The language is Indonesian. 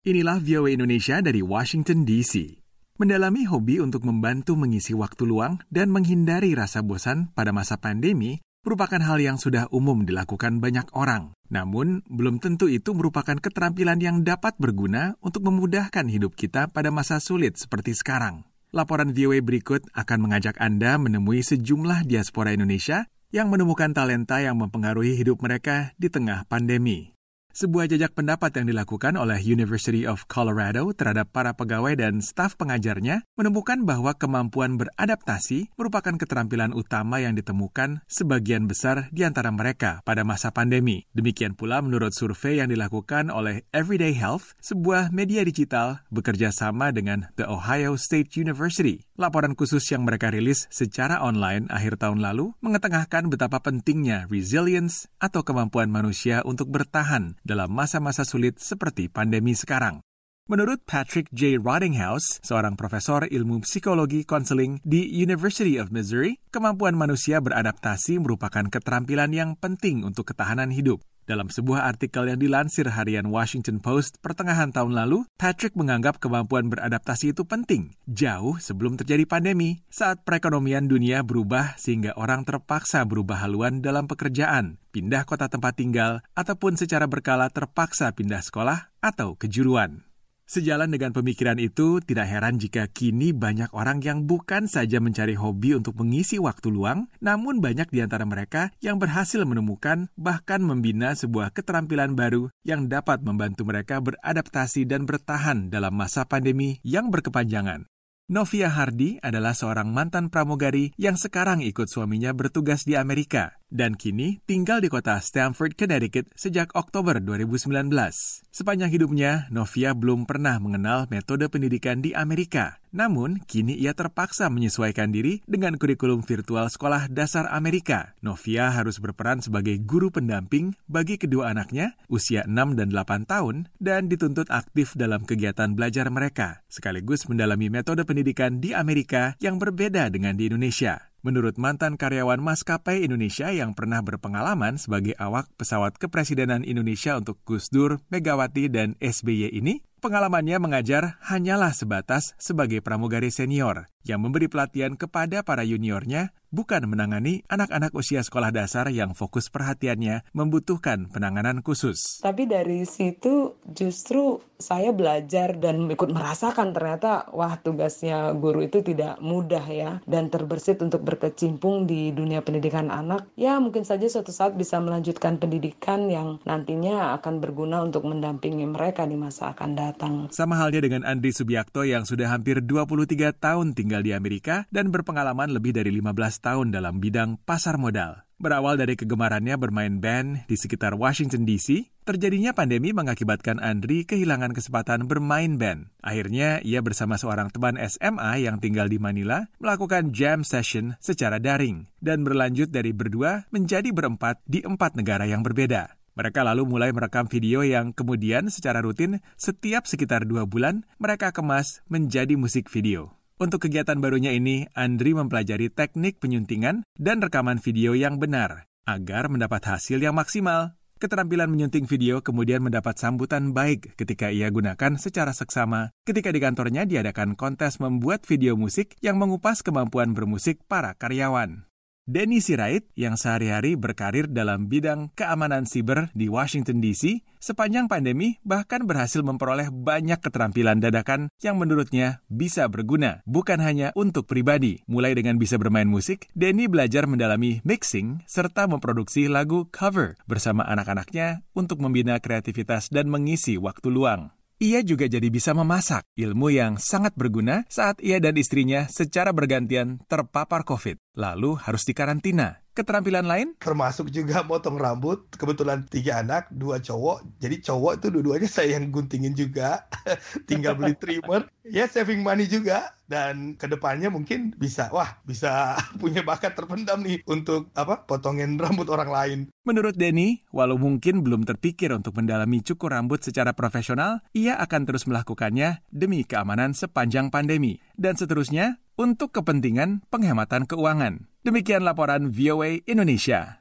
Inilah VOA Indonesia dari Washington DC. Mendalami hobi untuk membantu mengisi waktu luang dan menghindari rasa bosan pada masa pandemi merupakan hal yang sudah umum dilakukan banyak orang. Namun, belum tentu itu merupakan keterampilan yang dapat berguna untuk memudahkan hidup kita pada masa sulit seperti sekarang. Laporan VOA berikut akan mengajak Anda menemui sejumlah diaspora Indonesia yang menemukan talenta yang mempengaruhi hidup mereka di tengah pandemi. Sebuah jajak pendapat yang dilakukan oleh University of Colorado terhadap para pegawai dan staf pengajarnya menemukan bahwa kemampuan beradaptasi merupakan keterampilan utama yang ditemukan sebagian besar di antara mereka pada masa pandemi. Demikian pula menurut survei yang dilakukan oleh Everyday Health, sebuah media digital bekerja sama dengan The Ohio State University. Laporan khusus yang mereka rilis secara online akhir tahun lalu mengetengahkan betapa pentingnya resilience atau kemampuan manusia untuk bertahan dalam masa-masa sulit seperti pandemi sekarang. Menurut Patrick J. Rottinghouse, seorang profesor ilmu psikologi konseling di University of Missouri, kemampuan manusia beradaptasi merupakan keterampilan yang penting untuk ketahanan hidup. Dalam sebuah artikel yang dilansir harian Washington Post pertengahan tahun lalu, Patrick menganggap kemampuan beradaptasi itu penting, jauh sebelum terjadi pandemi, saat perekonomian dunia berubah sehingga orang terpaksa berubah haluan dalam pekerjaan, pindah kota tempat tinggal, ataupun secara berkala terpaksa pindah sekolah atau kejuruan. Sejalan dengan pemikiran itu, tidak heran jika kini banyak orang yang bukan saja mencari hobi untuk mengisi waktu luang, namun banyak di antara mereka yang berhasil menemukan bahkan membina sebuah keterampilan baru yang dapat membantu mereka beradaptasi dan bertahan dalam masa pandemi yang berkepanjangan. Novia Hardy adalah seorang mantan pramugari yang sekarang ikut suaminya bertugas di Amerika dan kini tinggal di kota Stamford, Connecticut sejak Oktober 2019. Sepanjang hidupnya, Novia belum pernah mengenal metode pendidikan di Amerika. Namun, kini ia terpaksa menyesuaikan diri dengan kurikulum virtual sekolah dasar Amerika. Novia harus berperan sebagai guru pendamping bagi kedua anaknya, usia 6 dan 8 tahun, dan dituntut aktif dalam kegiatan belajar mereka, sekaligus mendalami metode pendidikan di Amerika yang berbeda dengan di Indonesia. Menurut mantan karyawan maskapai Indonesia yang pernah berpengalaman sebagai awak pesawat kepresidenan Indonesia untuk Gus Dur, Megawati, dan SBY ini, pengalamannya mengajar hanyalah sebatas sebagai pramugari senior yang memberi pelatihan kepada para juniornya bukan menangani anak-anak usia sekolah dasar yang fokus perhatiannya membutuhkan penanganan khusus. Tapi dari situ justru saya belajar dan ikut merasakan ternyata wah tugasnya guru itu tidak mudah ya dan terbersit untuk berkecimpung di dunia pendidikan anak. Ya mungkin saja suatu saat bisa melanjutkan pendidikan yang nantinya akan berguna untuk mendampingi mereka di masa akan datang. Sama halnya dengan Andri Subiakto yang sudah hampir 23 tahun tinggal di Amerika dan berpengalaman lebih dari 15 tahun dalam bidang pasar modal. Berawal dari kegemarannya bermain band di sekitar Washington DC, terjadinya pandemi mengakibatkan Andri kehilangan kesempatan bermain band. Akhirnya, ia bersama seorang teman SMA yang tinggal di Manila melakukan jam session secara daring dan berlanjut dari berdua menjadi berempat di empat negara yang berbeda. Mereka lalu mulai merekam video yang kemudian secara rutin setiap sekitar dua bulan mereka kemas menjadi musik video. Untuk kegiatan barunya ini, Andri mempelajari teknik penyuntingan dan rekaman video yang benar agar mendapat hasil yang maksimal. Keterampilan menyunting video kemudian mendapat sambutan baik ketika ia gunakan secara seksama ketika di kantornya diadakan kontes membuat video musik yang mengupas kemampuan bermusik para karyawan. Denny Sirait yang sehari-hari berkarir dalam bidang keamanan siber di Washington DC, sepanjang pandemi bahkan berhasil memperoleh banyak keterampilan dadakan yang menurutnya bisa berguna, bukan hanya untuk pribadi. Mulai dengan bisa bermain musik, Denny belajar mendalami mixing serta memproduksi lagu cover bersama anak-anaknya untuk membina kreativitas dan mengisi waktu luang. Ia juga jadi bisa memasak, ilmu yang sangat berguna saat ia dan istrinya secara bergantian terpapar COVID, lalu harus dikarantina. Keterampilan lain? Termasuk juga potong rambut. Kebetulan tiga anak, dua cowok. Jadi cowok itu dua-duanya saya yang guntingin juga. Tinggal beli trimmer. Ya saving money juga. Dan ke depannya mungkin bisa, wah bisa punya bakat terpendam nih untuk apa potongin rambut orang lain. Menurut Denny, walau mungkin belum terpikir untuk mendalami cukur rambut secara profesional, ia akan terus melakukannya demi keamanan sepanjang pandemi. Dan seterusnya, untuk kepentingan penghematan keuangan. Demikian laporan VOA Indonesia.